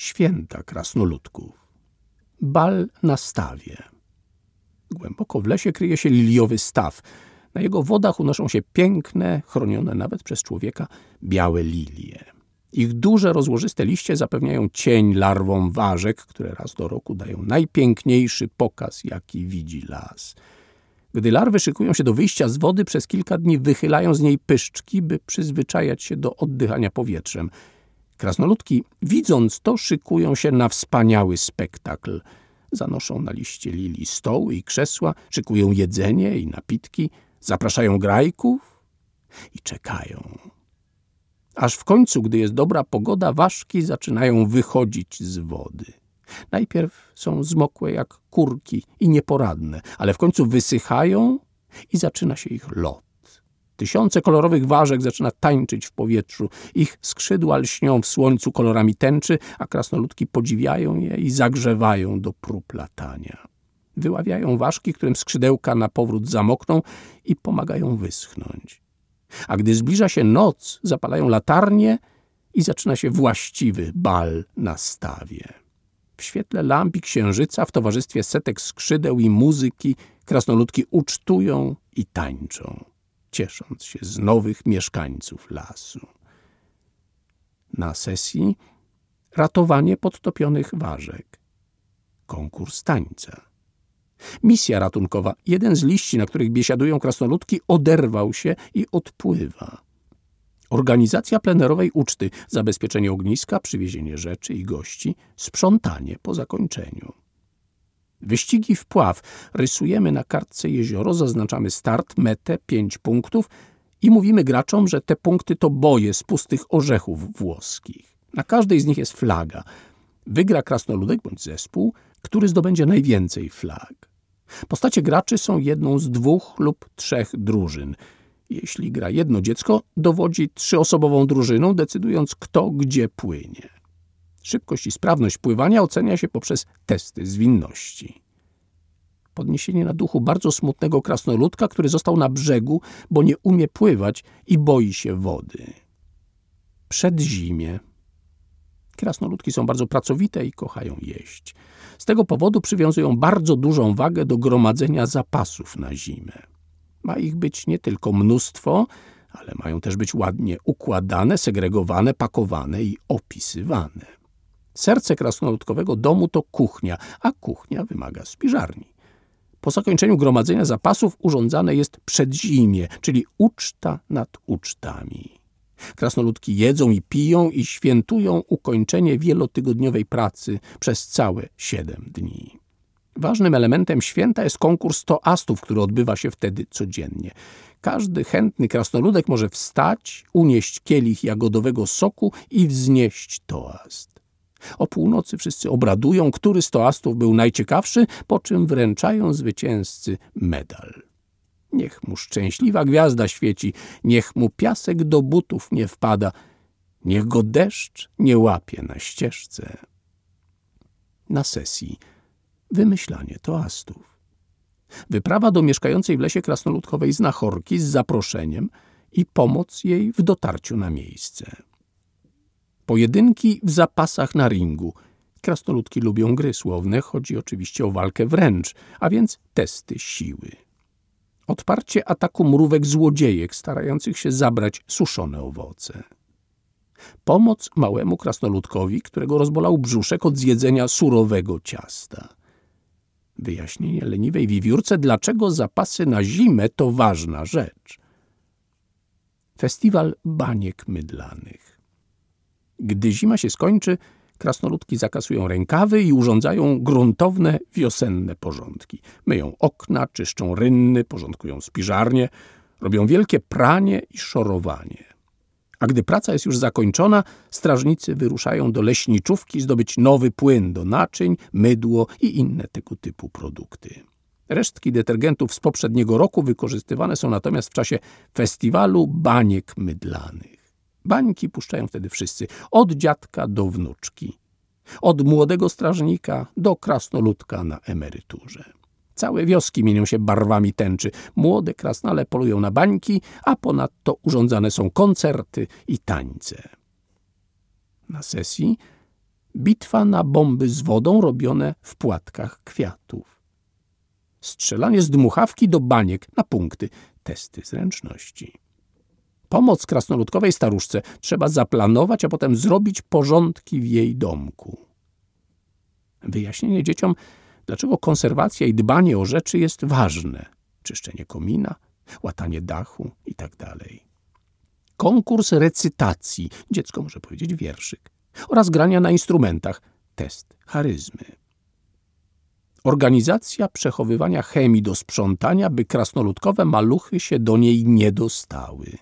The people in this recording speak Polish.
święta krasnoludków. Bal na stawie. Głęboko w lesie kryje się liliowy staw. Na jego wodach unoszą się piękne, chronione nawet przez człowieka, białe lilie. Ich duże, rozłożyste liście zapewniają cień larwom ważek, które raz do roku dają najpiękniejszy pokaz, jaki widzi las. Gdy larwy szykują się do wyjścia z wody, przez kilka dni wychylają z niej pyszczki, by przyzwyczajać się do oddychania powietrzem. Krasnoludki, widząc to, szykują się na wspaniały spektakl. Zanoszą na liście lili stoły i krzesła, szykują jedzenie i napitki, zapraszają grajków i czekają. Aż w końcu, gdy jest dobra pogoda, ważki zaczynają wychodzić z wody. Najpierw są zmokłe jak kurki i nieporadne, ale w końcu wysychają i zaczyna się ich lot. Tysiące kolorowych ważek zaczyna tańczyć w powietrzu. Ich skrzydła lśnią w słońcu kolorami tęczy, a krasnoludki podziwiają je i zagrzewają do prób latania. Wyławiają ważki, którym skrzydełka na powrót zamokną i pomagają wyschnąć. A gdy zbliża się noc, zapalają latarnie i zaczyna się właściwy bal na stawie. W świetle lamp i księżyca, w towarzystwie setek skrzydeł i muzyki, krasnoludki ucztują i tańczą, ciesząc się z nowych mieszkańców lasu. Na sesji ratowanie podtopionych ważek, konkurs tańca. Misja ratunkowa. Jeden z liści, na których biesiadują krasnoludki, oderwał się i odpływa. Organizacja plenerowej uczty, zabezpieczenie ogniska, przywiezienie rzeczy i gości, sprzątanie po zakończeniu. Wyścigi w pław. Rysujemy na kartce jezioro, zaznaczamy start, metę, pięć punktów i mówimy graczom, że te punkty to boje z pustych orzechów włoskich. Na każdej z nich jest flaga. Wygra krasnoludek bądź zespół, który zdobędzie najwięcej flag. Postacie graczy są jedną z dwóch lub trzech drużyn. Jeśli gra jedno dziecko, dowodzi trzyosobową drużyną, decydując kto gdzie płynie. Szybkość i sprawność pływania ocenia się poprzez testy zwinności. Podniesienie na duchu bardzo smutnego krasnoludka, który został na brzegu, bo nie umie pływać i boi się wody. Przedzimie. Krasnoludki są bardzo pracowite i kochają jeść. Z tego powodu przywiązują bardzo dużą wagę do gromadzenia zapasów na zimę. Ma ich być nie tylko mnóstwo, ale mają też być ładnie układane, segregowane, pakowane i opisywane. Serce krasnoludkowego domu to kuchnia, a kuchnia wymaga spiżarni. Po zakończeniu gromadzenia zapasów urządzane jest przedzimie, czyli uczta nad ucztami. Krasnoludki jedzą i piją i świętują ukończenie wielotygodniowej pracy przez całe siedem dni. Ważnym elementem święta jest konkurs toastów, który odbywa się wtedy codziennie. Każdy chętny krasnoludek może wstać, unieść kielich jagodowego soku i wznieść toast. O północy wszyscy obradują, który z toastów był najciekawszy, po czym wręczają zwycięzcy medal. Niech mu szczęśliwa gwiazda świeci, niech mu piasek do butów nie wpada, niech go deszcz nie łapie na ścieżce. Na sesji wymyślanie toastów. Wyprawa do mieszkającej w lesie krasnoludkowej znachorki z zaproszeniem i pomoc jej w dotarciu na miejsce. Pojedynki w zapasach na ringu. Krasnoludki lubią gry słowne, chodzi oczywiście o walkę wręcz, a więc testy siły odparcie ataku mrówek złodziejek starających się zabrać suszone owoce. Pomoc małemu krasnoludkowi, którego rozbolał brzuszek od zjedzenia surowego ciasta. Wyjaśnienie leniwej wiewiórce, dlaczego zapasy na zimę to ważna rzecz. Festiwal baniek mydlanych. Gdy zima się skończy, Krasnoludki zakasują rękawy i urządzają gruntowne, wiosenne porządki. Myją okna, czyszczą rynny, porządkują spiżarnie, robią wielkie pranie i szorowanie. A gdy praca jest już zakończona, strażnicy wyruszają do leśniczówki zdobyć nowy płyn do naczyń, mydło i inne tego typu produkty. Resztki detergentów z poprzedniego roku wykorzystywane są natomiast w czasie festiwalu baniek mydlanych. Bańki puszczają wtedy wszyscy, od dziadka do wnuczki, od młodego strażnika do krasnoludka na emeryturze. Całe wioski mienią się barwami tęczy. Młode krasnale polują na bańki, a ponadto urządzane są koncerty i tańce. Na sesji bitwa na bomby z wodą robione w płatkach kwiatów. Strzelanie z dmuchawki do baniek na punkty, testy zręczności. Pomoc krasnoludkowej staruszce trzeba zaplanować, a potem zrobić porządki w jej domku. Wyjaśnienie dzieciom, dlaczego konserwacja i dbanie o rzeczy jest ważne. Czyszczenie komina, łatanie dachu itd. Tak Konkurs recytacji, dziecko może powiedzieć wierszyk, oraz grania na instrumentach, test charyzmy. Organizacja przechowywania chemii do sprzątania, by krasnoludkowe maluchy się do niej nie dostały.